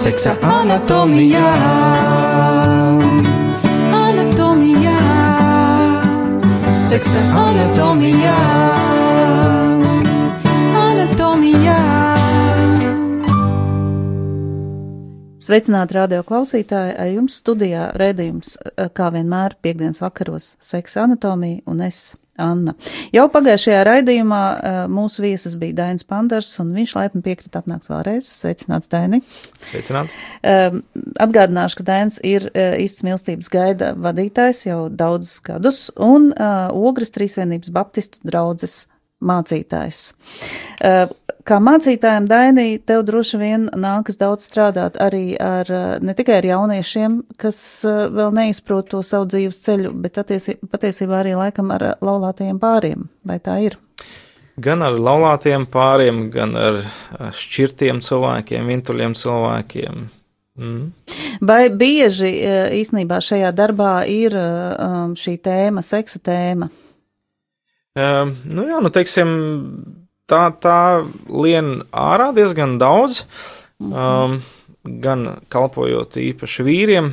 seksa anatomijā. Anatomijā, seksa anatomijā. Anatomijā. Sveicināti radio klausītāji, jums studijā redzējums, kā vienmēr, piekdienas vakaros, seksa anatomija un es Anna. Jau pagājušajā raidījumā uh, mūsu viesis bija Dainis Pandars, un viņš laipni piekrita atnākt vēlreiz. Sveicināts, Daini! Sveicināt! Uh, atgādināšu, ka Dainis ir uh, īsts mīlestības gaida vadītājs jau daudzus gadus, un uh, Ogres Trīsvienības Baptistu draudzes mācītājs. Uh, kā mācītājiem, Dainī, tev droši vien nākas daudz strādāt arī ar ne tikai ar jauniešiem, kas vēl neizprot to savu dzīves ceļu, bet attiesi, patiesībā arī laikam ar laulātajiem pāriem. Vai tā ir? Gan ar laulātiem pāriem, gan ar šķirtiem cilvēkiem, vintuļiem cilvēkiem. Mm. Vai bieži īsnībā šajā darbā ir šī tēma, seksa tēma? Um, nu jā, nu teiksim, tā, tā lien ārā diezgan daudz, um, gan kalpojot īpaši vīriem,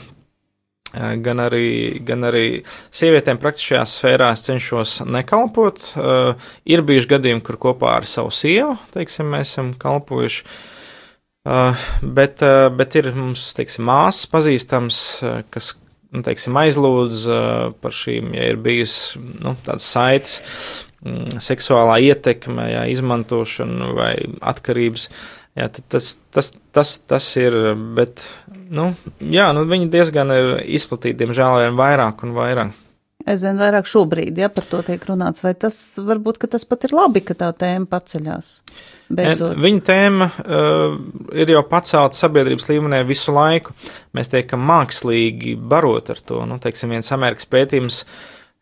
gan arī, gan arī sievietēm praktiski šajā sfērā es cenšos nekalpot. Uh, ir bijuši gadījumi, kur kopā ar savu sievu, teiksim, mēs esam kalpojuši. Uh, bet, uh, bet ir mums, teiksim, māsas pazīstams, kas, nu, teiksim, aizlūdz par šīm, ja ir bijusi, nu, tādas saites, mm, seksuālā ietekme, jā, izmantošana vai atkarības. Jā, tas, tas, tas, tas ir, bet, nu, jā, nu, viņi diezgan ir izplatīti, diemžēl, vien vairāk un vairāk. Aizvien vairāk šobrīd, ja par to tiek runāts, vai tas varbūt, ka tas pat ir labi, ka tā tēma paceļās? Beidzot. Viņa tēma uh, ir jau pacelta sabiedrības līmenī visu laiku. Mēs tiekam mākslīgi barot ar to. Nu, teiksim, viens Amerikas pētījums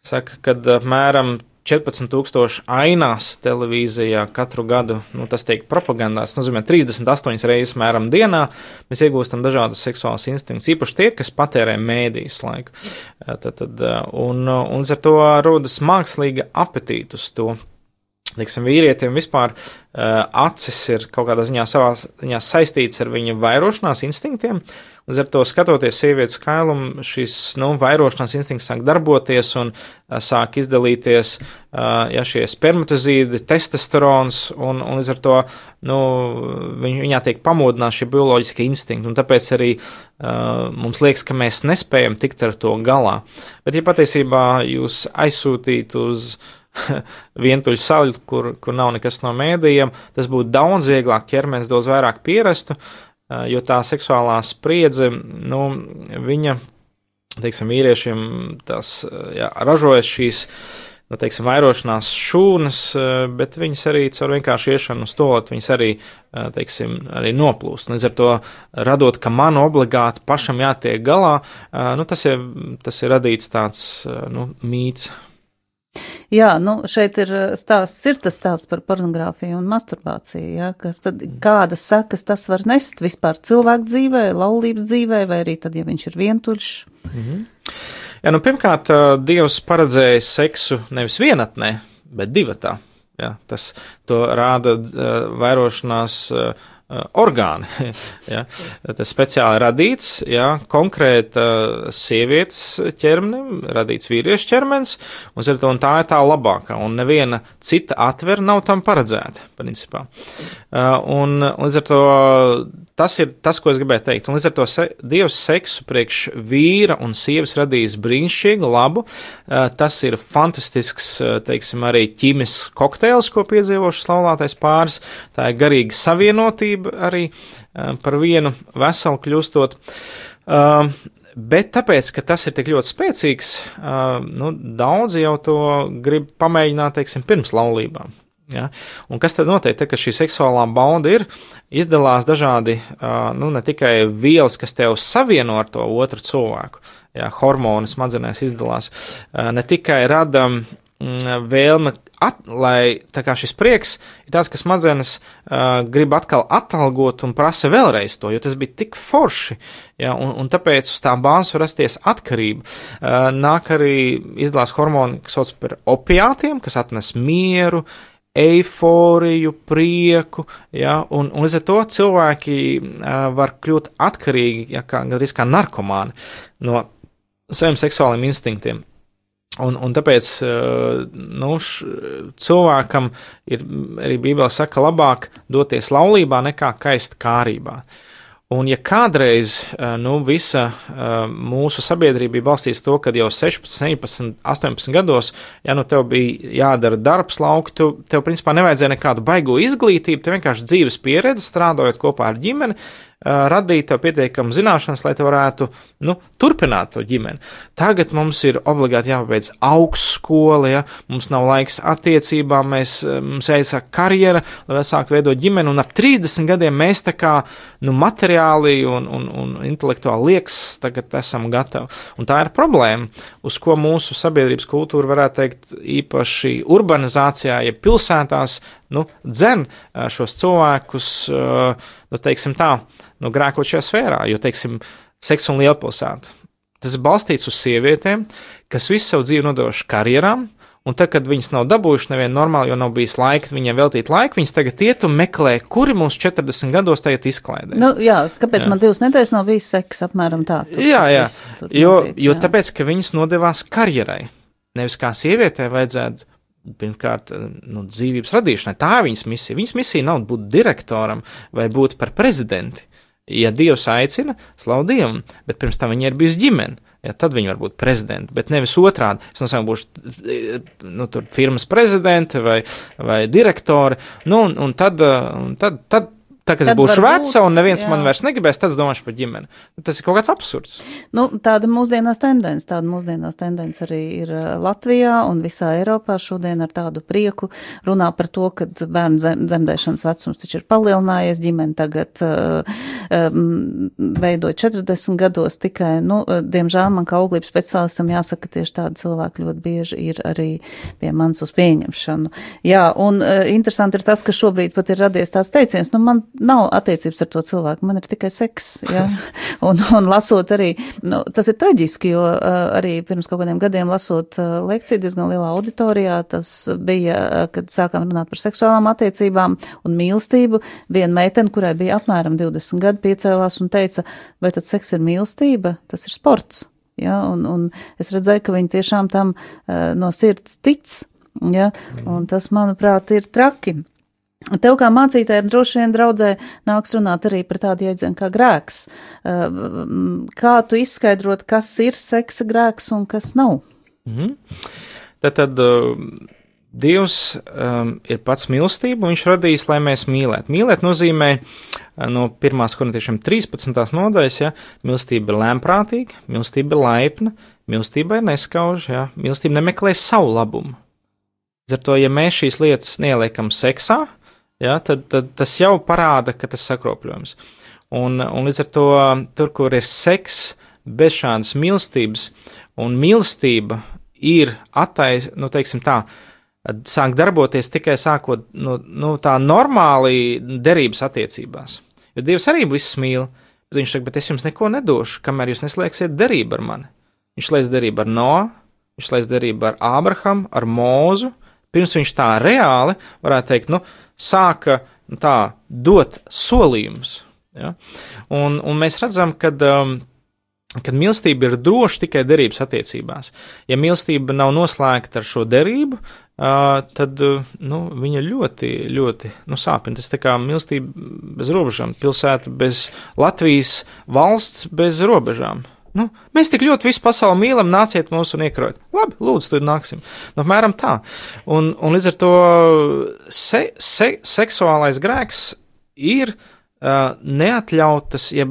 saka, ka apmēram 14,000 ainās televīzijā katru gadu, nu, tas tiek propagandās, nozīmē 38 reizes mēram dienā, mēs iegūstam dažādus seksuālus instinktus, īpaši tie, kas patērē mēdīs laiku. Tad, tad, un, un ar to rodas mākslīga apetīte uz to. Teiksim, vīrietiem vispār uh, acis ir kaut kādā ziņā ziņā saistīts ar viņa vairošanās instinktiem. Līdz ar to skatoties sievietes kailumu, šis nu, vairošanās instinkts sāk darboties un uh, sāk izdalīties uh, ja, šie spermatozīdi, testosterons, un, un līdz ar to nu, viņ, viņā tiek pamodināti šie bioloģiskie instinkti. Tāpēc arī uh, mums liekas, ka mēs nespējam tikt ar to galā. Bet, ja patiesībā jūs aizsūtītu uz vientuļu saļu, kur, kur nav nekas no mēdījiem, tas būtu daudz vieglāk, ķermenis daudz vairāk pierastu, jo tā seksuālā spriedze, nu, viņa, teiksim, vīriešiem tas, jā, ražojas šīs, nu, teiksim, vairošanās šūnas, bet viņas arī caur vienkārši iešanu uz to, viņas arī, teiksim, arī noplūst. Līdz ar to radot, ka man obligāti pašam jātiek galā, nu, tas ir, tas ir radīts tāds, nu, mīts. Jā, nu, šeit ir stāsts, ir tas stāsts par pornogrāfiju un masturbāciju, jā, kas tad, kādas sakas tas var nest vispār cilvēku dzīvē, laulības dzīvē, vai arī tad, ja viņš ir vientuļš. Mm -hmm. Jā, nu, pirmkārt, Dievs paredzēja seksu nevis vienatnē, bet divatā. Jā, tas to rāda uh, vairošanās Uh, orgāni. ja? Tas speciāli radīts ja? konkrēta sievietes ķermenim, radīts vīriešu ķermenis, un, to, un tā ir tā labākā, un neviena cita atver nav tam paredzēta, principā. Uh, un līdz ar to tas ir tas, ko es gribēju teikt. Un līdz ar to se, Dievs seksu priekš vīra un sievas radījis brīnišķīgu, labu. Uh, tas ir fantastisks, teiksim, arī ķīmisks kokteils, ko piedzīvošas laulātais pāris. Tā ir garīga savienotība arī eh, par vienu veselu kļūstot. Bet tāpēc, ka tas ir tik ļoti spēcīgs, nu, daudzi jau to grib pamēģināt, teiksim, pirms laulībām. Ja? Un kas tad notiek, tad, kad šī seksuālā bauda ir, izdalās dažādi, nu, ne tikai vielas, kas tev savieno ar to otru cilvēku, ja, hormoni smadzenēs izdalās, ne tikai rada mm, vēlme at, lai šis prieks ir tāds, ka smadzenes grib atkal atalgot un prasa vēlreiz to, jo tas bija tik forši, ja, un, un tāpēc uz tā bāzes var rasties atkarība. Nāk arī izdalās hormoni, kas sauc par opiātiem, kas atnes mieru, eiforiju, prieku, ja, un, un līdz ar to cilvēki uh, var kļūt atkarīgi, ja, kā, gandrīz kā narkomāni no saviem seksuāliem instinktiem. Un, un tāpēc nu, š, cilvēkam ir arī Bībelē saka, labāk doties laulībā nekā kaist kārībā. Un, ja kādreiz nu, visa mūsu sabiedrība bija balstīta to, ka jau 16, 17, 18 gados, ja nu tev bija jādara darbs lauka, tu, tev principā nevajadzēja nekādu baigo izglītību, tev vienkārši dzīves pieredze strādājot kopā ar ģimeni, radīt tev pietiekamu zināšanas, lai tu varētu nu, turpināt to ģimeni. Tagad mums ir obligāti jāpabeidz augstskola, ja mums nav laiks attiecībām, mēs, mums jāizsāk karjera, lai sāktu veidot ģimeni, un ap 30 gadiem mēs tā kā nu, materiāli un, un, un intelektuāli liekas, tagad esam gatavi. Un tā ir problēma, uz ko mūsu sabiedrības kultūra varētu teikt īpaši urbanizācijā, ja pilsētās, nu, dzen šos cilvēkus, nu, teiksim tā, nu, grēkot šajā sfērā, jo, teiksim, seks un lielpilsēta. Tas ir balstīts uz sievietēm, kas visu savu dzīvi nodevuši karjerām, un tad, kad viņas nav dabūjušas nevienu normālu, jo nav bijis laika viņiem veltīt laiku, viņas tagad iet un meklē, kuri mums 40 gados tagad izklaidēs. Nu, jā, kāpēc jā. man divas nedēļas nav bijis seks, apmēram tā? Tur, jā, jā, jo, notiek, jo jā. tāpēc, ka viņas nodevās karjerai, nevis kā sievietē vajadzētu pirmkārt, nu, dzīvības radīšanai. Tā ir viņas misija. Viņas misija nav būt direktoram vai būt par prezidenti. Ja Dievs aicina, slavu Dievam, bet pirms tam viņa ir bijusi ģimene. Ja, tad viņi var būt prezidenti, bet nevis otrādi. Es no sākuma būšu nu, firmas prezidente vai, vai direktori, nu, un, un tad, un tad, tad, Tā, kad es būšu veca un neviens jā. man vairs negribēs, tad es domāšu par ģimeni. Nu, tas ir kaut kāds absurds. Nu, tāda mūsdienās tendence, tāda mūsdienās tendence arī ir uh, Latvijā un visā Eiropā šodien ar tādu prieku runā par to, ka bērnu zem, dzemdēšanas vecums taču ir palielinājies, ģimeni tagad um, veidoja 40 gados tikai, nu, uh, diemžēl man kā auglības speciālistam jāsaka, tieši tādi cilvēki ļoti bieži ir arī pie manis uz pieņemšanu. Jā, un uh, interesanti ir tas, ka šobrīd pat ir radies tāds teiciens, nu, man nav attiecības ar to cilvēku, man ir tikai seks. Ja? Un, un lasot arī, nu, tas ir traģiski, jo arī pirms kaut kādiem gadiem lasot lekciju diezgan lielā auditorijā, tas bija, kad sākām runāt par seksuālām attiecībām un mīlestību. Viena meitene, kurai bija apmēram 20 gadi, piecēlās un teica, vai tad seks ir mīlestība, tas ir sports. Ja? Un, un es redzēju, ka viņi tiešām tam uh, no sirds tic. Ja? Un tas, manuprāt, ir traki. Tev kā mācītājiem droši vien draudzē nāks runāt arī par tādu jēdzienu kā grēks. Kā tu izskaidrot, kas ir seksa grēks un kas nav? Mm -hmm. Tad, tad uh, Dievs um, ir pats mīlestība, un viņš radījis, lai mēs mīlētu. Mīlēt nozīmē uh, no 1. korintiešiem 13. nodaļas, ja mīlestība ir lēmprātīga, mīlestība ir laipna, mīlestība ir neskauža, ja mīlestība nemeklē savu labumu. Līdz ar to, ja mēs šīs lietas neieliekam seksā, ja, tad, tad tas jau parāda, ka tas sakropļojums. Un, un līdz ar to tur, kur ir seks bez šādas mīlestības, un mīlestība ir attais, nu, teiksim tā, sāk darboties tikai sākot nu, nu, tā normāli derības attiecībās. Jo Dievs arī visus mīl, bet viņš saka, bet es jums neko nedošu, kamēr jūs neslēgsiet derību ar mani. Viņš slēdz derību ar Noā, viņš slēdz derību ar Ābrahamu, ar Mūzu, pirms viņš tā reāli, varētu teikt, nu, sāka nu, tā dot solījumus. Ja? Un, un mēs redzam, ka. Um, Kad mīlestība ir droša tikai derības attiecībās. Ja mīlestība nav noslēgta ar šo derību, uh, tad nu, viņa ļoti, ļoti nu, sāpina. Tas kā mīlestība bez robežām, pilsēta bez Latvijas valsts bez robežām. Nu, mēs tik ļoti visu pasauli mīlam, nāciet mūs un iekrojat. Labi, lūdzu, tur nāksim. Nu, apmēram tā. Un, un līdz ar to se, se, seksuālais grēks ir uh, neatļautas, ja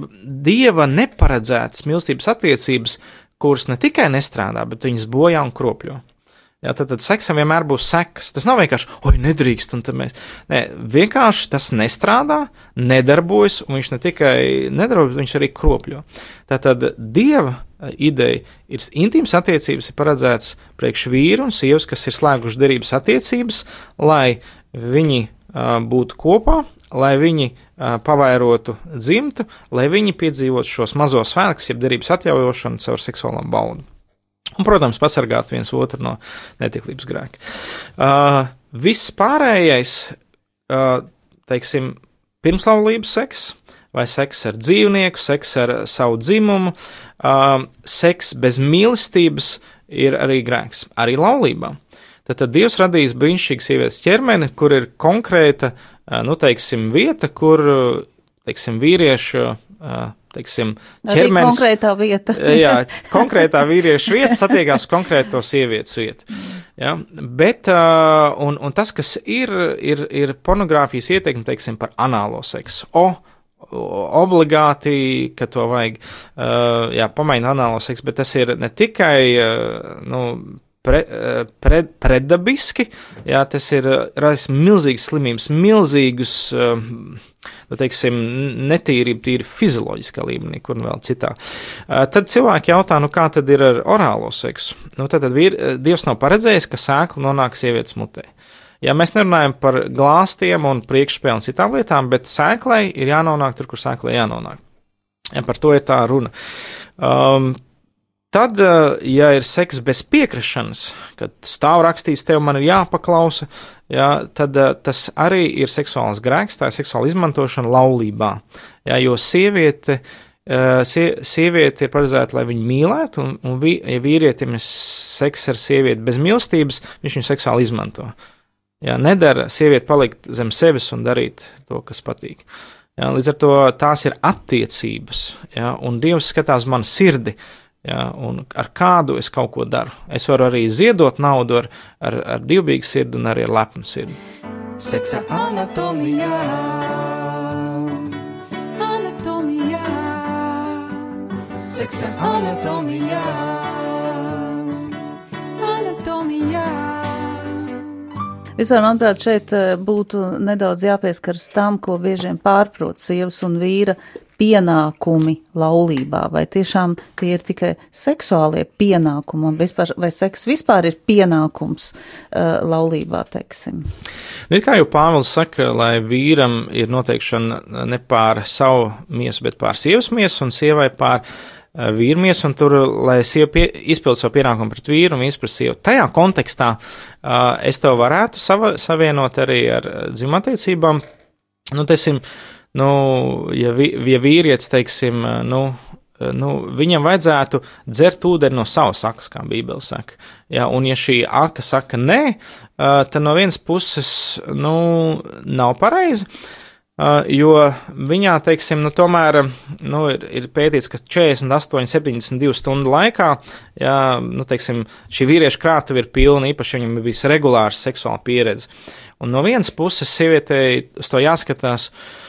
dieva neparedzētas mīlestības attiecības, kuras ne tikai nestrādā, bet viņas bojā un kropļo. Jā, tad, tad seksam vienmēr būs sekas. Tas nav vienkārši, oi, nedrīkst, un tad mēs. Nē, vienkārši tas nestrādā, nedarbojas, un viņš ne tikai nedarbojas, viņš arī kropļo. Tātad dieva eh, ideja ir intīmas attiecības, ir paredzētas priekš vīru un sievas, kas ir slēguši derības attiecības, lai viņi uh, būtu kopā, lai viņi uh, pavairotu dzimtu, lai viņi piedzīvotu šos mazos svētkus, jeb derības atjaujošanu caur seksuālām baudām. Un, protams, pasargāt viens otru no netiklības grēka. Uh, viss pārējais, uh, teiksim, pirmslaulības seks, vai seks ar dzīvnieku, seks ar savu dzimumu, uh, seks bez mīlestības ir arī grēks, arī laulībā. Tad, tad Dievs radījis brīnišķīgu sievietes ķermeni, kur ir konkrēta, uh, nu, teiksim, vieta, kur, teiksim, vīriešu, uh, teiksim, ķermenis. konkrētā vieta. jā, konkrētā vīrieša vieta satiekās konkrēto sievietes vietu. Ja? Bet, un, un tas, kas ir, ir, ir pornogrāfijas ieteikumi, teiksim, par anālo seksu. O, obligāti, ka to vajag, uh, jā, pamainīt anālo seksu, bet tas ir ne tikai, uh, nu, pre, pre, predabiski, jā, tas ir radis milzīgas slimības, milzīgus, nu, teiksim, netīrību, tīri fizioloģiskā līmenī, kur vēl citā. Tad cilvēki jautā, nu, kā tad ir ar orālo seksu? Nu, tad, tad vīr, Dievs nav paredzējis, ka sēkla nonāk sievietes mutē. Ja mēs nerunājam par glāstiem un priekšspēju un citām lietām, bet sēklai ir jānonāk tur, kur sēklai jānonāk. Ja par to ir tā runa. Um, Tad, ja ir seks bez piekrišanas, kad stāv rakstīts, tev man ir jāpaklausa, jā, tad tas arī ir seksuāls grēks, tā ir seksuāla izmantošana laulībā. Jā, jo sieviete, sie, sieviete ir paredzēta, lai viņu mīlētu, un, un vi, ja vīrietim ir seks ar sievieti bez mīlestības, viņš viņu seksuāli izmanto. Jā, nedara sievieti palikt zem sevis un darīt to, kas patīk. Jā, līdz ar to tās ir attiecības, jā, un Dievs skatās manu sirdi. Ja, un ar kādu es kaut ko daru. Es varu arī ziedot naudu ar, ar, ar divbīgu sirdi un arī ar lepnu sirdi. Seksa anatomijā. Anatomijā. Seksa anatomijā. Anatomijā. Vispār, manuprāt, šeit eh, būtu nedaudz jāpieskaras tam, ko bieži vien pārprot sievas un vīra pienākumi laulībā, vai tiešām tie ir tikai seksuālie pienākumi, vispār, vai seks vispār ir pienākums uh, laulībā, teiksim. Nu, kā jau Pāvils saka, lai vīram ir noteikšana ne pār savu miesu, bet pār sievas miesu, un sievai pār vīru miesu, un tur, lai sieva pie, izpild savu pienākumu pret vīru un pret sievu. Tajā kontekstā uh, es to varētu sava, savienot arī ar dzimumattiecībām. Nu, teiksim, uh, nu, ja, vi, ja vīrietis, teiksim, nu, nu, viņam vajadzētu dzert ūdeni no savas akas, kā Bībele saka. Ja, un ja šī aka saka nē, tad no vienas puses, nu, nav pareizi. Jo viņā, teiksim, nu, tomēr nu, ir, ir pētīts, ka 48, 72 stundu laikā, jā, nu, teiksim, šī vīrieša krātuve ir pilna, īpaši viņam ir bijis regulārs seksuāla pieredze. Un no vienas puses, sievietei uz to jāskatās, uh,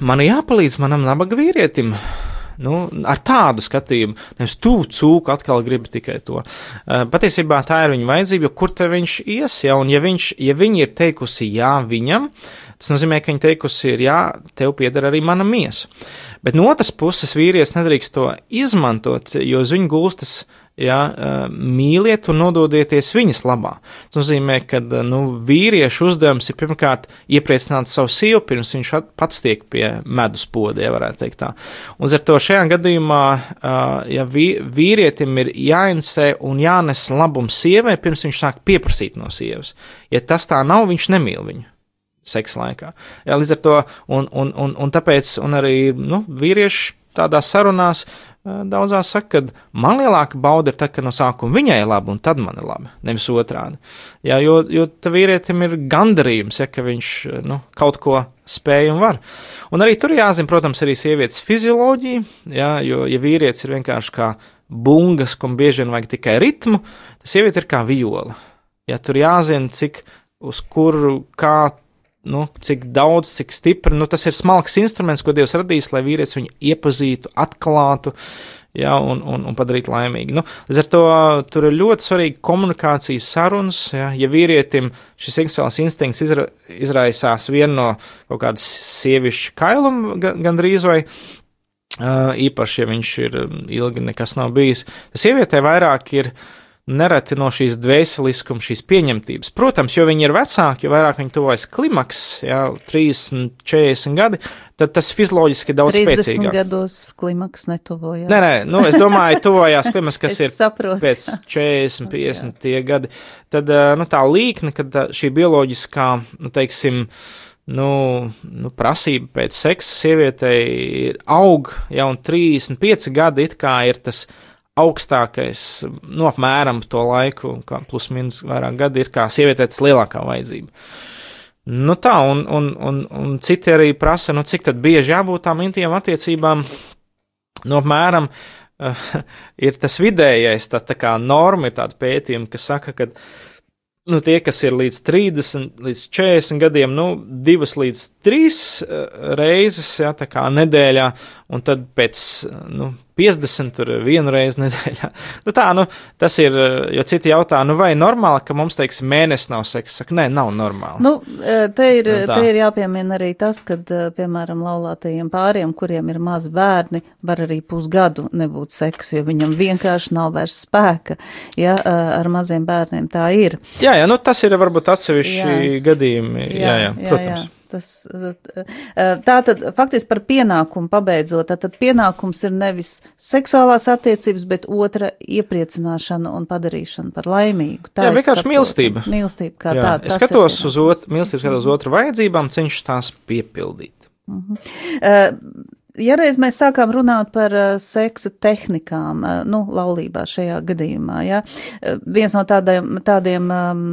man ir jāpalīdz manam nabaga vīrietim. Nu, ar tādu skatījumu, nevis tu cūku atkal gribi tikai to. Uh, patiesībā tā ir viņa vajadzība, jo kur te viņš ies, ja, un ja, viņš, ja viņa ir teikusi jā viņam, tas nozīmē, ka viņa teikusi ir jā, tev pieder arī mana miesa. Bet no otras puses vīrietis nedrīkst to izmantot, jo uz viņu gulstas ja, mīliet un nododieties viņas labā. Tas nozīmē, ka nu, vīriešu uzdevums ir pirmkārt iepriecināt savu sievu, pirms viņš pats tiek pie medus poda, ja varētu teikt tā. Un ar to šajā gadījumā, ja vīrietim ir jāinsē un jānes labums sievai, pirms viņš sāk pieprasīt no sievas. Ja tas tā nav, viņš nemīl viņu seksa laikā. Jā, līdz ar to, un, un, un, un tāpēc, un arī nu, vīrieši tādās sarunās daudzās saka, ka man lielāka bauda ir tā, ka no sākuma viņai ir labi, un tad man ir labi, nevis otrādi. Jā, jo, jo tam vīrietim ir gandarījums, ja, viņš nu, kaut ko spēj un var. Un arī tur jāzina, protams, arī sievietes fizioloģija, jā, jo, ja vīrietis ir vienkārši kā bungas, kam bieži vien vajag tikai ritmu, tad sieviete ir kā viola. Ja, tur jāzina, cik uz kuru, kā nu, cik daudz, cik stipri. Nu, tas ir smalks instruments, ko Dievs radījis, lai vīrietis viņu iepazītu, atklātu. Ja, un, un, un padarīt laimīgu. Nu, līdz ar to tur ir ļoti svarīgi komunikācijas sarunas. Ja, ja vīrietim šis seksuāls instinkts izra, izraisās vienu no kaut kādas sievišķa kailuma gandrīz vai uh, īpaši, ja viņš ir ilgi nekas nav bijis, tad sievietē vairāk ir nereti no šīs dvēseliskuma, šīs pieņemtības. Protams, jo viņi ir vecāki, jo vairāk viņi tuvojas klimaks, jā, 30, 40 gadi, tad tas fizioloģiski daudz 30 spēcīgāk. gados klimaks netuvojās. Nē, nē, nu, es domāju, tuvojās klimats, kas ir saprotu. pēc 40, 50 tie gadi. Tad nu, tā līkne, kad šī bioloģiskā, nu, teiksim, nu, nu, prasība pēc seksa sievietei ir aug, jau un 35 gadi it kā ir tas augstākais, nu, apmēram to laiku, kā plus mīnus vairāk gadi ir kā sievietei tas lielākā vajadzība. Nu tā, un, un, un, un citi arī prasa, nu cik tad bieži jābūt tām intīmām attiecībām, nu apmēram uh, ir tas vidējais, tā, tā kā norma ir tāda pētījuma, kas saka, ka nu, tie, kas ir līdz 30, līdz 40 gadiem, nu, divas līdz trīs uh, reizes, jā, tā kā nedēļā, un tad pēc, nu, 50 tur vienu reizi nedēļā. Nu, tā, nu, tas ir, jo citi jautā, nu, vai normāli, ka mums, teiksim, mēnesis nav seksa? Saka, nē, nav normāli. Nu, eh, te ir, Nu, te ir jāpiemina arī tas, ka, piemēram, laulātajiem pāriem, kuriem ir mazi bērni, var arī pusgadu nebūt seksu, jo viņam vienkārši nav vairs spēka. Ja, eh, ar maziem bērniem tā ir. Jā, jā, nu, tas ir varbūt atsevišķi gadījumi, jā, jā, protams. Jā. Tas, eh, tā tad faktiski par pienākumu pabeidzot, tad pienākums ir nevis seksuālās attiecības, bet otra iepriecināšana un padarīšana par laimīgu. Tā Jā, es vienkārši saprotu. mīlestība. Mīlestība kā Jā, tāda. es skatos uz otru, mīlestības skatos uz otru vajadzībām, cenšos tās piepildīt. Uh, Ja reiz mēs sākām runāt par uh, seksa tehnikām, uh, nu, laulībā šajā gadījumā, ja, uh, viens no tādiem, tādiem um,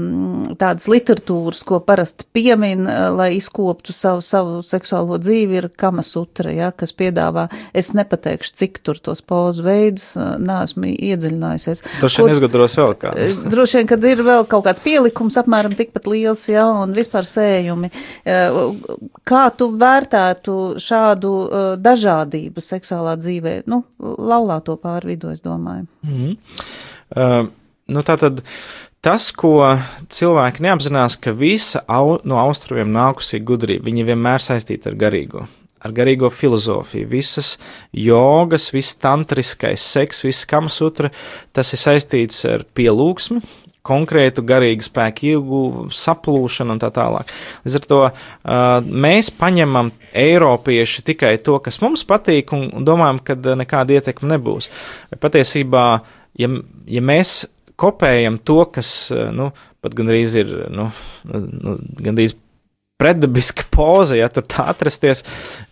tādas literatūras, ko parasti piemin, lai izkoptu savu, savu seksuālo dzīvi, ir kamasutra, ja, kas piedāvā, es nepateikšu, cik tur tos pozu veidus, neesmu iedziļinājusies. Droši vien izgudros vēl kādu. Eh, Droši vien, kad ir vēl kaut kāds pielikums, apmēram tikpat liels, ja, un vispār sējumi. Eh, Kā tu vērtētu šādu uh, dažādību seksuālā dzīvē? Nu, laulāto pāri vidu, es domāju. Uh, nu, tā tad tas, ko cilvēki neapzinās, ka visa au, no austrumiem nākusī gudrība, viņi vienmēr saistīta ar garīgo. Ar garīgo filozofiju, visas jogas, viss tantriskais seks, viss kamasutra, tas ir saistīts ar pielūgsmi, konkrētu garīgu spēku iegūšanu, saplūšanu un tā tālāk. Līdz ar to uh, mēs paņemam Eiropieši tikai to, kas mums patīk, un, un domājam, ka nekāda ietekme nebūs. Patiesībā, ja, ja mēs kopējam to, kas, nu, pat gandrīz ir, nu, nu gandrīz pretdabiska poza, ja tur tā atrasties,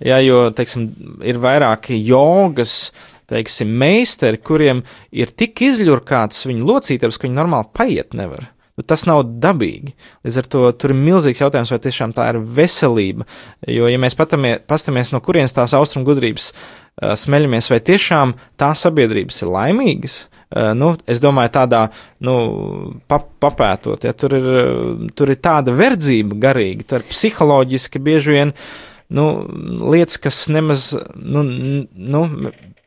ja, jo, teiksim, ir vairāki jogas, teiksim, meistari, kuriem ir tik izļurkāts viņu locītājs, ka viņi normāli paiet nevar. Nu, tas nav dabīgi. Līdz ar to tur ir milzīgs jautājums, vai tiešām tā ir veselība. Jo, ja mēs paskatāmies, no kurienes tās austrumu gudrības uh, smeļamies, vai tiešām tās sabiedrības ir laimīgas, uh, nu, es domāju, tādā nu, pap papētot, ja tur ir, uh, tur ir tāda verdzība garīga, tur psiholoģiski bieži vien nu, lietas, kas nemaz. Nu, nu,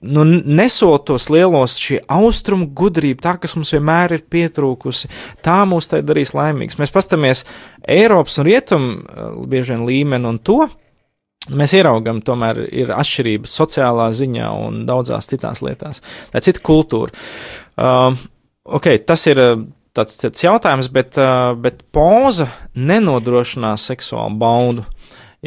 nu, nesot tos lielos šī austrumu gudrība, tā, kas mums vienmēr ir pietrūkusi, tā mūs tai darīs laimīgus. Mēs pastāmies Eiropas un Rietumu bieži vien līmeni un to. Mēs ieraugām, tomēr ir atšķirība sociālā ziņā un daudzās citās lietās. Tā ir cita kultūra. Uh, ok, tas ir tāds, tāds jautājums, bet, uh, bet poza nenodrošinās seksuālu baudu.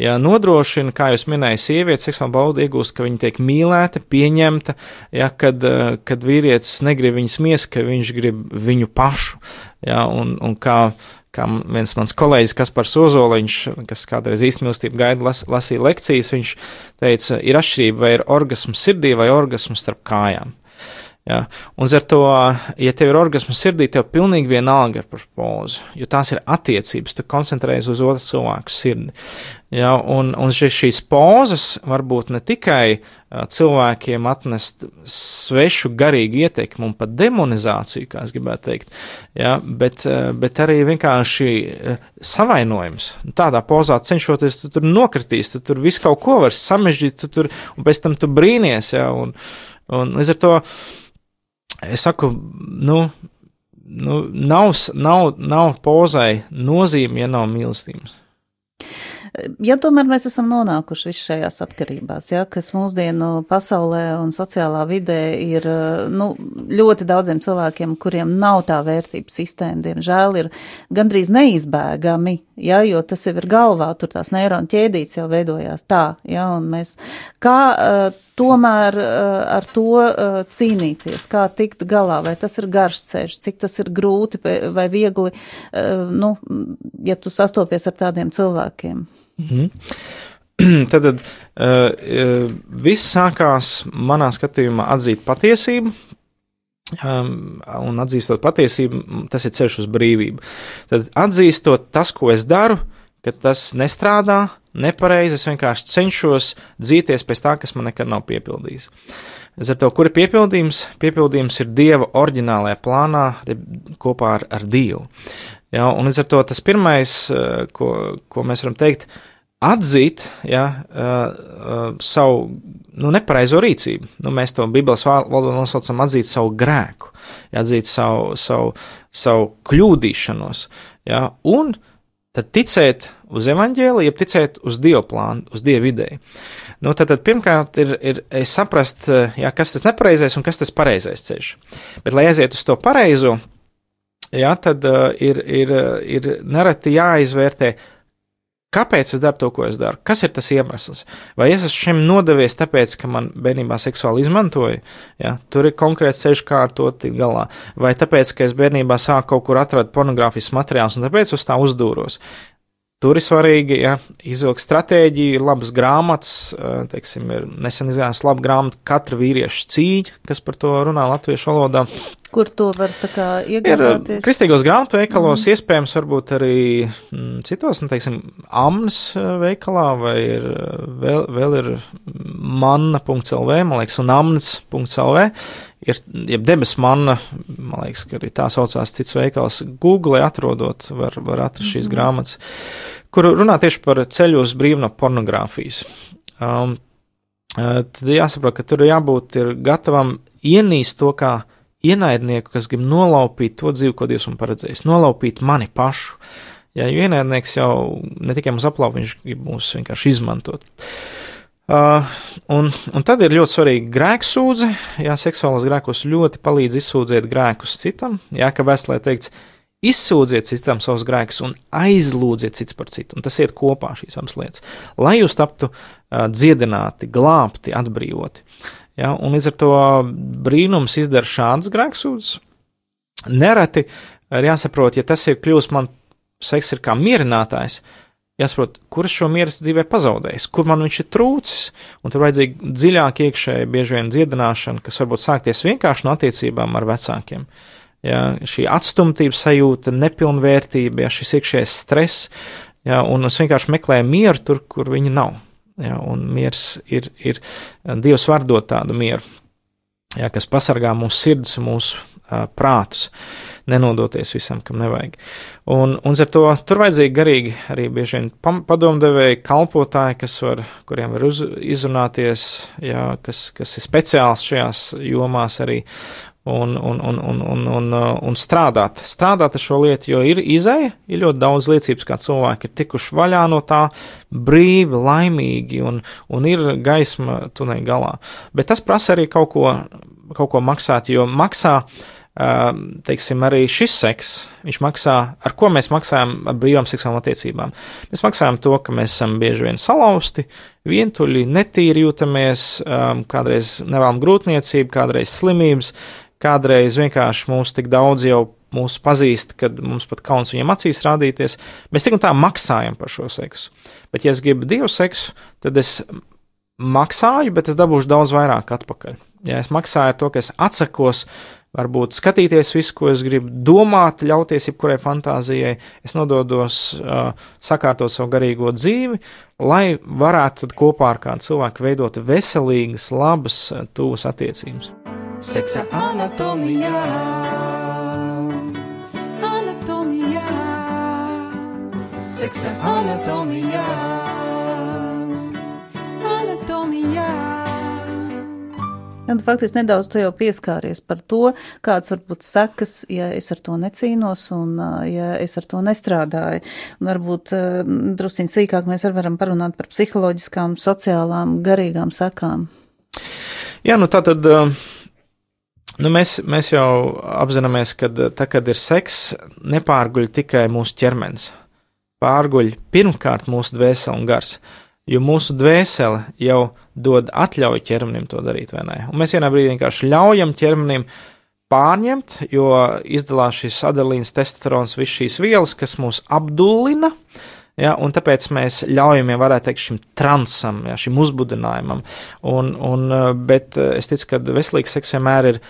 Ja nodrošina, kā jūs minējāt, sievietes seksuālu baudu iegūst, ka viņa tiek mīlēta, pieņemta, ja, kad, kad vīrietis negrib viņas mies, ka viņš grib viņu pašu. Ja, un, un kā, kā viens mans kolēģis, Kaspars Ozoliņš, kas kādreiz īstenībā gaida las, lasīja lekcijas, viņš teica, ir atšķirība vai ir orgasms sirdī vai orgasms starp kājām. Ja? Un ar to, ja tev ir orgasms sirdī, tev pilnīgi vienalga par pozu, jo tās ir attiecības, tu koncentrējies uz otru cilvēku sirdi. Ja? Un, un šīs pozas var būt ne tikai cilvēkiem atnest svešu garīgu ietekmi un pat demonizāciju, kā es gribētu teikt, ja? bet, bet arī vienkārši savainojums. Tādā pozā cenšoties, tu tur nokritīs, tu tur visu kaut ko var samežģīt, tu tur, un pēc tam tu brīnies, ja? un, un līdz ar to es saku, nu, nu nav, nav, nav pozai nozīme, ja nav mīlestības. Ja tomēr mēs esam nonākuši visu šajās atkarībās, ja, kas mūsdienu pasaulē un sociālā vidē ir nu, ļoti daudziem cilvēkiem, kuriem nav tā vērtības sistēma, diemžēl ir gandrīz neizbēgami, ja, jo tas jau ir galvā, tur tās neironu ķēdītes jau veidojās tā, ja, un mēs kā uh, tomēr uh, ar to uh, cīnīties, kā tikt galā, vai tas ir garš ceļš, cik tas ir grūti vai viegli, uh, nu, ja tu sastopies ar tādiem cilvēkiem. -hmm. Tad, tad uh, viss sākās manā skatījumā atzīt patiesību, um, un atzīstot patiesību, tas ir ceļš uz brīvību. Tad atzīstot tas, ko es daru, ka tas nestrādā, nepareizi, es vienkārši cenšos dzīties pēc tā, kas man nekad nav piepildījis. Līdz ar to, kur ir piepildījums? Piepildījums ir Dieva oriģinālajā plānā kopā ar, ar Dievu. Ja, un līdz ar to tas pirmais, eh, ko, ko mēs varam teikt, atzīt ja, uh, uh, savu nu, nepareizo rīcību. Nu, mēs to Bībeles valodā nosaucam atzīt savu grēku, ja, atzīt savu, savu, savu kļūdīšanos. Ja, un tad ticēt uz evaņģēliju, jeb ticēt uz dievu plānu, uz dievu ideju. Nu, tad, tad pirmkārt ir, ir saprast, jā, kas tas nepareizais un kas tas pareizais ceļš. Bet, lai aiziet uz to pareizo, jā, tad uh, ir, ir, ir nereti jāizvērtē, Kāpēc es daru to, ko es daru? Kas ir tas iemesls? Vai es esmu šim nodevies tāpēc, ka man bērnībā seksuāli izmantoja? Ja? Tur ir konkrēts ceļš, kā ar to tikt galā. Vai tāpēc, ka es bērnībā sāku kaut kur atrast pornogrāfiskus materiālus un tāpēc uz tā uzdūros? Tur ir svarīgi ja, izvilkt stratēģiju, ir labas grāmatas, teiksim, ir nesen izgājusi laba grāmata Katra vīrieša cīņa, kas par to runā latviešu valodā. Kur to var kā iegādāties? Ir kristīgos grāmatu veikalos, mm. iespējams, varbūt arī mm, citos, nu, teiksim, amnas veikalā, vai ir vēl, vēl ir manna.lv, man liekas, un amnas.lv ir, jeb debesu manna, man liekas, ka arī tā saucās cits veikals, Google atrodot, var, var atrast šīs mm grāmatas, kur runā tieši par ceļu uz brīvu no pornogrāfijas. Um, tad jāsaprot, ka tur jābūt ir gatavam ienīst to kā ienaidnieku, kas grib nolaupīt to dzīvi, ko Dievs man paredzējis, nolaupīt mani pašu. Jā, jo ienaidnieks jau ne tikai mums aplaup, viņš grib mūs vienkārši izmantot. Uh, Uh, un, un tad ir ļoti svarīga grēksūdze. Jā, seksuālos grēkos ļoti palīdz izsūdzēt grēkus citam. Jā, ka vēstulē teikts, izsūdziet citam savus grēkus un aizlūdziet cits par citu. Un tas iet kopā šīs abas lietas, lai jūs taptu uh, dziedināti, glābti, atbrīvoti. Jā, un līdz ar to brīnums izdara šādas grēksūdzes. Nereti ir jāsaprot, ja tas ir kļūst man, seks ir kā mierinātājs, jāsaprot, kur es šo mieru dzīvē pazaudējis, kur man viņš ir trūcis, un tur vajadzīga dziļāka iekšēja, bieži vien dziedināšana, kas varbūt sākties vienkārši no attiecībām ar vecākiem. Ja, šī atstumtības sajūta, nepilnvērtība, ja, šis iekšējais stress, ja, un es vienkārši meklēju mieru tur, kur viņa nav. Ja, un miers ir, ir Dievs var dot tādu mieru, ja, kas pasargā mūsu sirdis mūsu uh, prātus. Nenodoties visam, kam nevajag. Un, un ar to tur vajadzīgi garīgi arī bieži vien padomdevēji, kalpotāji, kas var, kuriem var uz, izrunāties, jā, kas, kas ir speciāls šajās jomās arī. Un, un, un, un, un, un, un strādāt, strādāt ar šo lietu, jo ir izēja, ir ļoti daudz liecības, kā cilvēki ir tikuši vaļā no tā, brīvi, laimīgi, un, un ir gaisma tuneļa galā. Bet tas prasa arī kaut ko, kaut ko maksāt, jo maksā uh, teiksim, arī šis seks, viņš maksā, ar ko mēs maksājam ar brīvām seksuālām attiecībām. Mēs maksājam to, ka mēs esam bieži vien salauzti, vientuļi, netīri jūtamies, kādreiz nevēlam grūtniecību, kādreiz slimības, kādreiz vienkārši mūs tik daudz jau mūs pazīst, kad mums pat kauns viņam acīs rādīties. Mēs tik un tā maksājam par šo seksu. Bet, ja es gribu divu seksu, tad es maksāju, bet es dabūšu daudz vairāk atpakaļ. Ja es maksāju to, ka es atsakos varbūt skatīties visu, ko es gribu, domāt, ļauties jebkurai fantāzijai, es nododos uh, sakārtot savu garīgo dzīvi, lai varētu kopā ar kādu cilvēku veidot veselīgas, labas, tuvas attiecības. Seksa anatomijā. Anatomijā. Seksa anatomijā. Anatomijā. Un faktiski nedaudz tu jau pieskāries par to, kāds var būt sekas, ja es ar to necīnos un ja es ar to nestrādāju. Un varbūt drusciņ sīkāk mēs arī varam parunāt par psiholoģiskām, sociālām, garīgām sekām. Jā, nu tā tad. uh, Nu, mēs, mēs jau apzināmies, ka tā, kad ir seks, nepārguļ tikai mūsu ķermenis. Pārguļ pirmkārt mūsu dvēsele un gars, jo mūsu dvēsele jau dod atļauju ķermenim to darīt, vai ne? Un mēs vienā brīdī vienkārši ļaujam ķermenim pārņemt, jo izdalās šis adrenalīns, testosterons, visas šīs vielas, kas mūs apdullina. Ja, un tāpēc mēs ļaujam, ja varētu teikt, šim transam, ja, šim uzbudinājumam. Un, un, eh, bet eh, es ticu, ka veselīgs seks vienmēr ir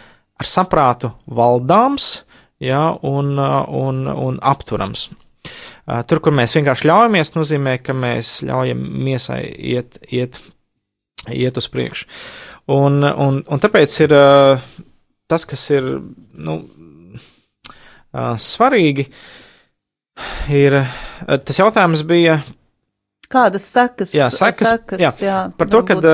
ar saprātu valdāms ja, un, eh, un, un apturams. Tur, kur mēs vienkārši ļaujamies, nozīmē, ka mēs ļaujam miesai iet, iet, iet uz priekšu. Un, un, un tāpēc ir tas, kas ir nu, svarīgi, ir tas jautājums bija Kādas sekas? Jā, sekas, sekas jā, jā, par to, kad,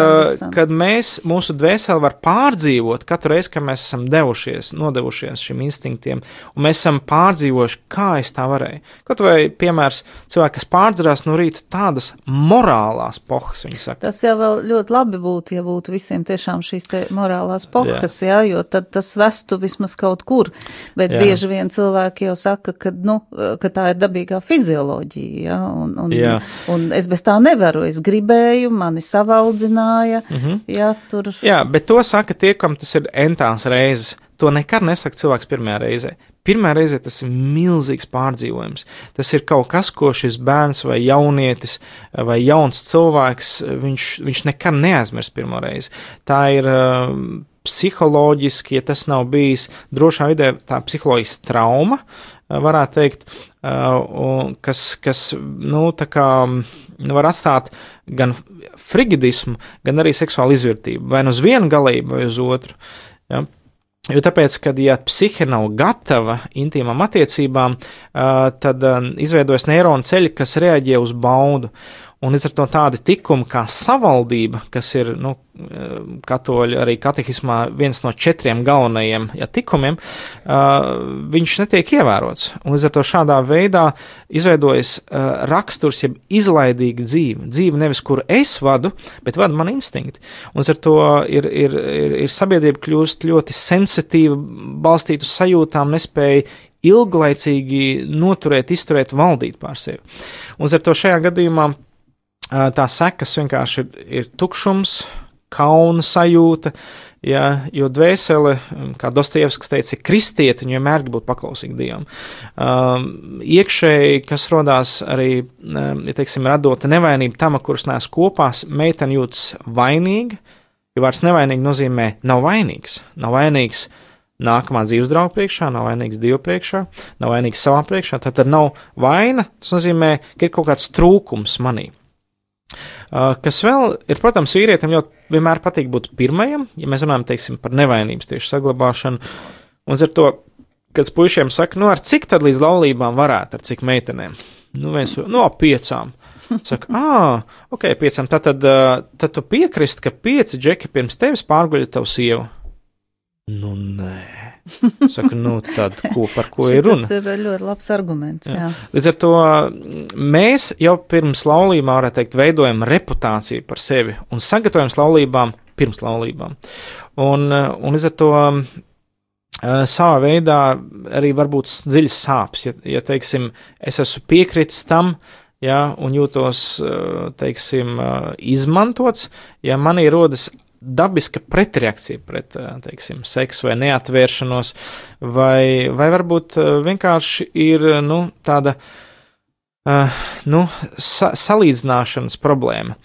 kad mēs, mūsu dvēseli var pārdzīvot katru reizi, kad mēs esam devušies, nodevušies šim instinktiem, un mēs esam pārdzīvojuši, kā es tā varēju. Kaut vai, piemērs, cilvēki, kas pārdzirās no rīta tādas morālās pohas, viņi saka. Tas jau vēl ļoti labi būtu, ja būtu visiem tiešām šīs te morālās pohas, jā. jā, jo tad tas vestu vismaz kaut kur. Bet jā. bieži vien cilvēki jau saka, ka, nu, ka tā ir dabīgā fizioloģija, jā, un, un, Jā. un es bez tā nevaru, es gribēju, mani savaldzināja, mm -hmm. jā, tur. Jā, bet to saka tie, kam tas ir entās reizes. To nekad nesaka cilvēks pirmajā reizē. Pirmā reize tas ir milzīgs pārdzīvojums. Tas ir kaut kas, ko šis bērns vai jaunietis vai jauns cilvēks, viņš, viņš nekad neaizmirs pirmo reizi. Tā ir um, psiholoģiski, ja tas nav bijis drošā vidē, tā psiholoģiska trauma, uh, varētu teikt, un kas, kas, nu, kā nu, var atstāt gan frigidismu, gan arī seksuālu izvērtību, vai nu uz vienu galību, vai uz otru. Ja? Jo tāpēc, kad ja psihe nav gatava intīmām attiecībām, uh, tad izveidojas neironu ceļi, kas reaģē uz baudu. Un līdz ar to tādi tikumi kā savaldība, kas ir nu, uh, katoļu arī katehismā viens no četriem galvenajiem ja, tikumiem, uh, viņš netiek ievērots. Un līdz ar to šādā veidā izveidojas uh, raksturs, jeb izlaidīga dzīve. Dzīve nevis, kur es vadu, bet vada man instinkti. Un līdz ar to ir, ir, ir, ir sabiedrība kļūst ļoti sensitīva, balstīta uz sajūtām, nespēja ilglaicīgi noturēt, izturēt, valdīt pār sevi. Un līdz ar to šajā gadījumā tā sekas vienkārši ir, ir tukšums, kauna sajūta, ja, jo dvēsele, kā Dostojevskis teica, ir kristieti, un vienmēr grib būt paklausīgi Dievam. Um, iekšēji, kas rodās arī, um, ja teiksim, radota nevainība tam, ar kuras nēs kopā, meitene jūtas vainīga, jo vārds nevainīgi nozīmē nav vainīgs, nav vainīgs nākamā dzīves drauga priekšā, nav vainīgs Dieva priekšā, nav vainīgs savā priekšā. Tad, tad nav vaina, tas nozīmē, ka ir kaut kāds trūkums manī. Kas vēl ir, protams, vīrietim ļoti vienmēr patīk būt pirmajam, ja mēs runājam, teiksim, par nevainības tieši saglabāšanu. Un ar to, kad puišiem saka, nu, ar cik tad līdz laulībām varētu, ar cik meitenēm? Nu, viens, no piecām. Saka, ah, ok, piecām. Tad, tad, tad tu piekrist, ka pieci džeki pirms tevis pārguļa tavu sievu. Nu, nē. Saka, nu, tad, ko, par ko ir runa? Tas ir ļoti labs arguments, jā. jā. Līdz ar to mēs jau pirms laulībām, varētu teikt, veidojam reputāciju par sevi un sagatavojam laulībām pirms laulībām. Un, un līdz ar to uh, savā veidā arī var būt dziļas sāpes, ja, ja teiksim, es esmu piekritis tam, ja, un jūtos, uh, teiksim, izmantots, ja manī rodas dabiska pretreakcija pret, teiksim, seksu vai neatvēršanos, vai, vai varbūt vienkārši ir, nu, tāda, uh, nu, sa salīdzināšanas problēma,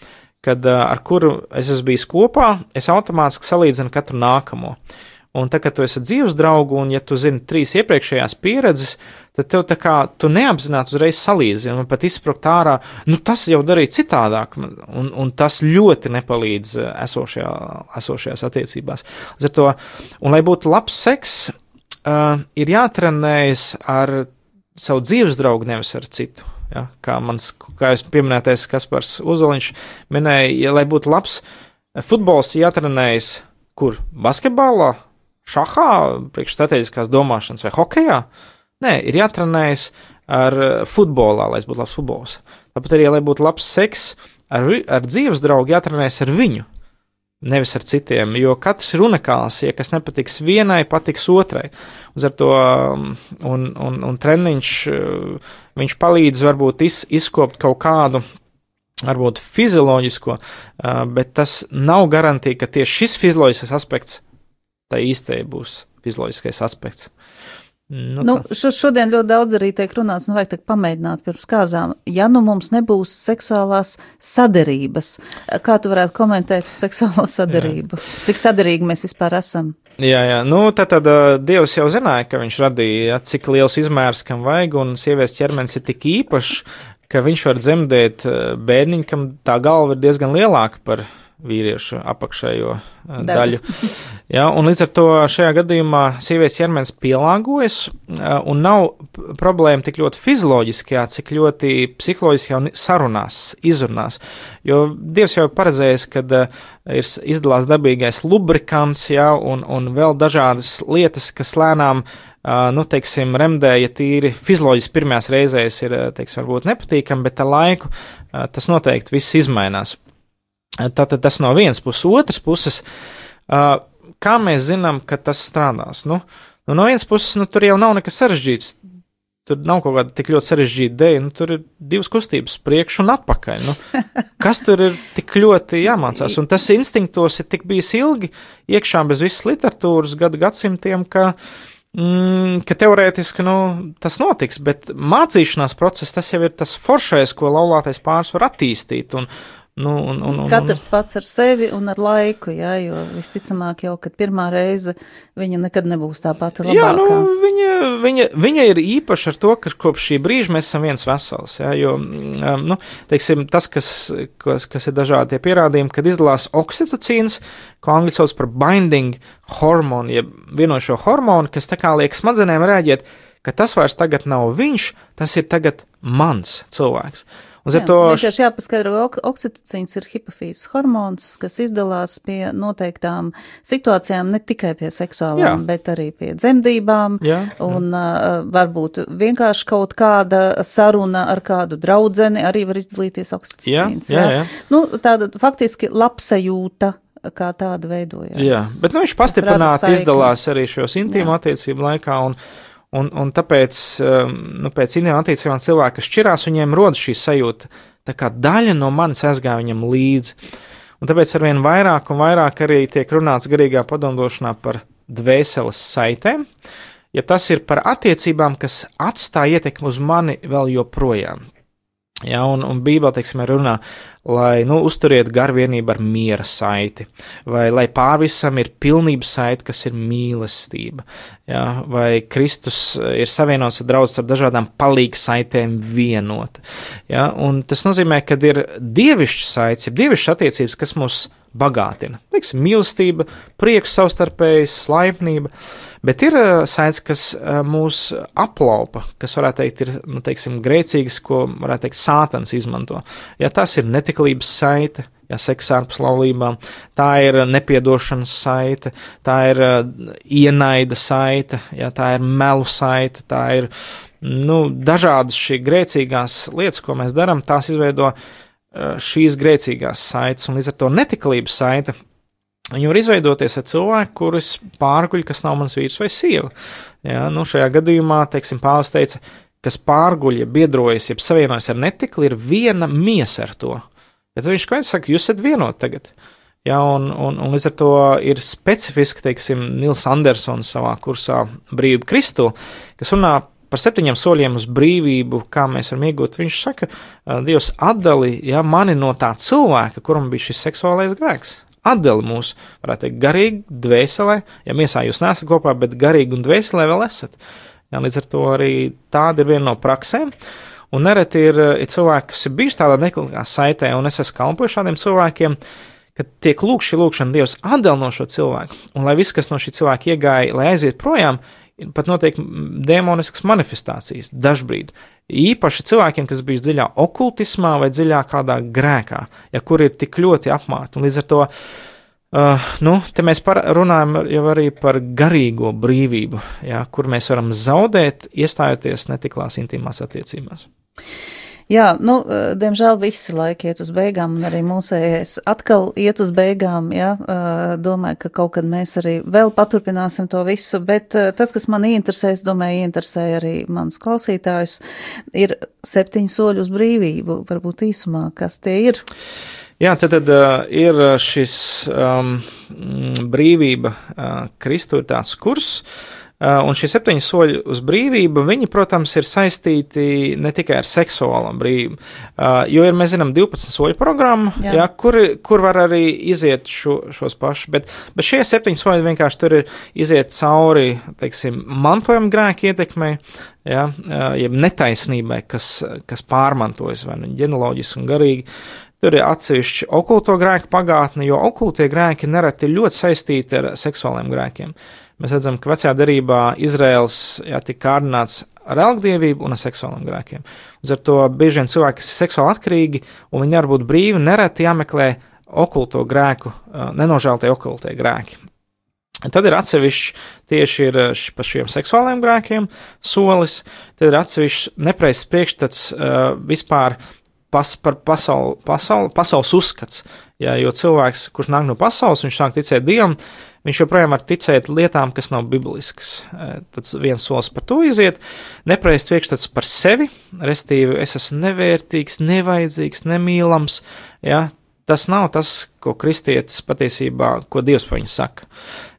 kad uh, ar kuru es esmu bijis kopā, es automātiski salīdzinu katru nākamo. Un tā kā tu esi dzīves draugu, un ja tu zini trīs iepriekšējās pieredzes, tad tev tā kā tu neapzināti uzreiz salīdzini un pat izsprāgt ārā, nu tas jau darīja citādāk, un, un tas ļoti nepalīdz esošajā, esošajās attiecībās. Līdz ar to, un lai būtu labs seks, uh, ir jātrenējas ar savu dzīves draugu, nevis ar citu. Ja? Kā mans, kā jūs pieminētais Kaspars Uzoliņš minēja, ja lai būtu labs futbols, jātrenējas kur basketbolā, šahā, priekšstrateģiskās domāšanas vai hokejā. Nē, ir jātrenējas ar futbolā, lai es būtu labs futbols. Tāpat arī, lai būtu labs seks, ar, ar dzīves draugu jātrenējas ar viņu, nevis ar citiem, jo katrs ir unikāls. Ja kas nepatiks vienai, patiks otrai. Uz to um, un, un, un treniņš, uh, viņš palīdz varbūt iz, izkopt kaut kādu. Varbūt fizioloģisko, uh, bet tas nav garantija, ka tieši šis fizioloģiskais aspekts tā īstai būs fizioloģiskais aspekts. Nu, Nu, tā. šo, šodien ļoti daudz arī tiek runāts, nu vajag tā pamēģināt pirms kāzām. Ja nu mums nebūs seksuālās saderības, kā tu varētu komentēt seksuālo saderību? Cik saderīgi mēs vispār esam? Jā, jā, nu tad, tad uh, Dievs jau zināja, ka viņš radīja, ja, cik liels izmērs kam vajag, un sievietes ķermenis ir tik īpašs, ka viņš var dzemdēt bērniņu, kam tā galva ir diezgan lielāka par vīriešu apakšējo uh, Daļu. daļu. Jā, un līdz ar to šajā gadījumā sievietes ķermenis pielāgojas, uh, un nav problēma tik ļoti fizioloģiskajā, cik ļoti psiholoģiskajā un sarunās, izrunās. Jo Dievs jau ir paredzējis, ka uh, ir izdalās dabīgais lubrikants, jā, un, un vēl dažādas lietas, kas lēnām, nu, teiksim, remdēja tīri fizioloģiski pirmās reizēs ir, teiksim, varbūt nepatīkami, bet ar laiku tas noteikti viss izmainās. Tātad tas no vienas puses, otras puses, kā mēs zinām, ka tas strādās? Nu, nu no vienas puses, nu, tur jau nav nekas sarežģīts. Tur nav kaut kāda tik ļoti sarežģīta dēļa, nu, tur ir divas kustības, priekš un atpakaļ. Nu, kas tur ir tik ļoti jāmācās? Un tas instinktos ir tik bijis ilgi iekšā bez visas literatūras gadu gadsimtiem, ka, mm, ka teorētiski nu, tas notiks, bet mācīšanās process tas jau ir tas foršais, ko laulātais pāris var attīstīt. Un, nu, un, un, un, Katrs pats ar sevi un ar laiku, jā, jo visticamāk jau, kad pirmā reize viņa nekad nebūs tā pati Jā, nu, labākā. viņa, viņa, viņa ir īpaša ar to, ka kopš šī brīža mēs esam viens vesels. Jā, jo, mm, nu, teiksim, tas, kas, kas, kas ir dažādi tie pierādījumi, kad izdalās oksitocīns, ko angļu sauc par binding hormonu, jeb vienošo hormonu, kas tā kā liek smadzenēm rēģēt, ka tas vairs tagad nav viņš, tas ir tagad mans cilvēks. Ar Jā, to vienkārši jāpaskaidro, ok oksitocīns ir hipofīzes hormons, kas izdalās pie noteiktām situācijām, ne tikai pie seksuālām, Jā. bet arī pie dzemdībām. Jā, un uh, varbūt vienkārši kaut kāda saruna ar kādu draudzeni arī var izdalīties oksitocīns. Jā, jā, jā. Nu, tāda faktiski labsajūta kā tāda veidojās. Jā, bet nu, viņš pastiprināti izdalās arī šajos intīmu attiecību laikā. Un, un, un tāpēc, um, nu, pēc intīmu attiecībām cilvēki, kas šķirās, viņiem rodas šī sajūta, tā kā daļa no manis aizgāja viņam līdzi. Un tāpēc arvien vairāk un vairāk arī tiek runāts garīgā padomdošanā par dvēseles saitēm, ja tas ir par attiecībām, kas atstāja ietekmi uz mani vēl joprojām. Ja, un, un Bībelē, teiksim, runā, lai nu, uzturiet garvienību ar miera saiti, vai lai pārvisam ir pilnības saiti, kas ir mīlestība, ja, vai Kristus ir savienots ar draugus ar dažādām palīgu saitēm vienota. Ja, un tas nozīmē, ka ir dievišķa saites, ir dievišķa attiecības, kas mūs bagātina. Teiksim, mīlestība, prieks, savstarpējas, laipnība, bet ir saites, kas mūs aplaupa, kas varētu teikt, ir nu, teiksim, grēcīgas, ko varētu teikt, sātans izmanto. Ja tas ir netiklības saite, ja seks ārpus laulībām, tā ir nepiedošanas saite, tā ir uh, ienaida saite, ja tā ir melu saite, tā ir nu, dažādas šī grēcīgās lietas, ko mēs darām, tās izveido uh, šīs grēcīgās saites, un līdz ar to netiklības saite. Viņa var izveidoties ar cilvēku, kurš pārguļ, kas nav mans vīrs vai sieva. Ja, nu, šajā gadījumā, teiksim, Pāvils teica, kas pārguļ, ja biedrojas, ja savienojas ar netikli, ir viena miesa ar to. Bet viņš skaidri saka, jūs esat vienoti tagad. Ja, un, un, un līdz ar to ir specifiski, teiksim, Nils Andersons savā kursā Brīvība Kristu, kas runā par septiņiem soļiem uz brīvību, kā mēs varam iegūt. Viņš saka, Dievs atdali ja, mani no tā cilvēka, kuram bija šis seksuālais grēks. Atdali mūs, varētu teikt, garīgi, dvēselē, ja miesā jūs nesat kopā, bet garīgi un dvēselē vēl esat. Ja, līdz ar to arī tāda ir viena no praksēm. Un nereti ir, ir cilvēki, kas ir bijuši tādā neklikā saitē, un es esmu kalpojis šādiem cilvēkiem, kad tiek lūgts šī lūgšana Dievs atdal no šo cilvēku, un lai viss, kas no šī cilvēka iegāja, lai aiziet projām, pat notiek demoniskas manifestācijas dažbrīd. Īpaši cilvēkiem, kas bijuši dziļā okultismā vai dziļā kādā grēkā, ja kur ir tik ļoti apmāti. Un līdz ar to Uh, nu, te mēs par, runājam jau arī par garīgo brīvību, jā, kur mēs varam zaudēt, iestājoties netiklās intīmās attiecībās. Jā, nu, eh, diemžēl visi laiki iet uz beigām, un arī mūsējais atkal iet uz beigām, jā, eh, domāju, ka kaut kad mēs arī vēl paturpināsim to visu, bet eh, tas, kas man interesē, es domāju, interesē arī mans klausītājus, ir septiņi soļi uz brīvību, varbūt īsumā, kas tie ir. Jā, tad, tad uh, ir šis um, brīvība, uh, tāds kurs, un šie septiņi soļi uz brīvību, viņi, protams, ir saistīti ne tikai ar seksuālo brīvību, uh, jo ir, mēs zinām, 12 soļu programma, jā. Jā, kur, kur var arī iziet šo, šos pašus, bet, bet šie septiņi soļi vienkārši tur ir iziet cauri, teiksim, mantojuma grēku ietekmei, ja, jeb netaisnībai, kas, kas pārmantojas vai nu ģenealoģiski un garīgi. Tur ir atsevišķi okulto grēku pagātne, jo okultie grēki nereti ļoti saistīti ar seksuāliem grēkiem. Mēs redzam, ka vecajā derībā Izraels jā, tika kārdināts ar elgdievību un ar seksuāliem grēkiem. Ar to bieži vien cilvēki, kas ir seksuāli atkarīgi un viņi nevar būt brīvi, nereti jāmeklē okulto grēku, nenožēltie okultie grēki. Tad ir atsevišķi tieši ir par šiem seksuāliem grēkiem solis, tad ir atsevišķi nepreizs priekšstats uh, vispār pas, par pasauli, pasauli, pasaules uzskats. Jā, jo cilvēks, kurš nāk no pasaules, viņš sāk ticēt Dievam, viņš joprojām var ticēt lietām, kas nav bibliskas. Tad viens solis par to iziet, nepareizs priekšstats par sevi, restīvi es esmu nevērtīgs, nevajadzīgs, nemīlams. Jā, tas nav tas, ko kristietis patiesībā, ko Dievs par viņu saka.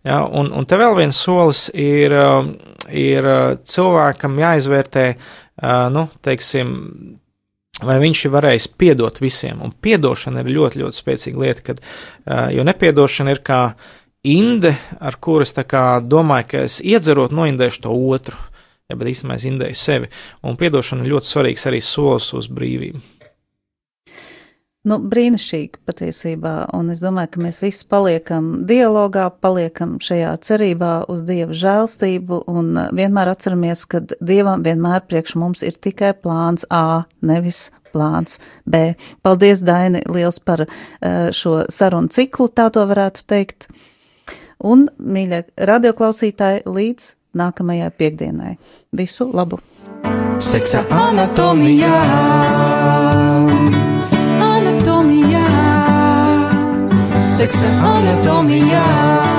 Ja, un, un te vēl viens solis ir, ir cilvēkam jāizvērtē, nu, teiksim, vai viņš ir varējis piedot visiem. Un piedošana ir ļoti, ļoti spēcīga lieta, kad, jo nepiedošana ir kā inde, ar kuras domāju, ka es iedzerot noindēšu to otru, ja, bet īstenībā es indēju sevi. Un piedošana ir ļoti svarīgs arī solis uz brīvību. Nu, brīnišķīgi patiesībā, un es domāju, ka mēs visi paliekam dialogā, paliekam šajā cerībā uz Dieva žēlstību, un uh, vienmēr atceramies, ka Dievam vienmēr priekš mums ir tikai plāns A, nevis plāns B. Paldies, Daini, liels par uh, šo sarunu ciklu, tā to varētu teikt. Un, mīļie radioklausītāji, līdz nākamajai piekdienai. Visu labu! Seksa anatomijā! seksen anatomiya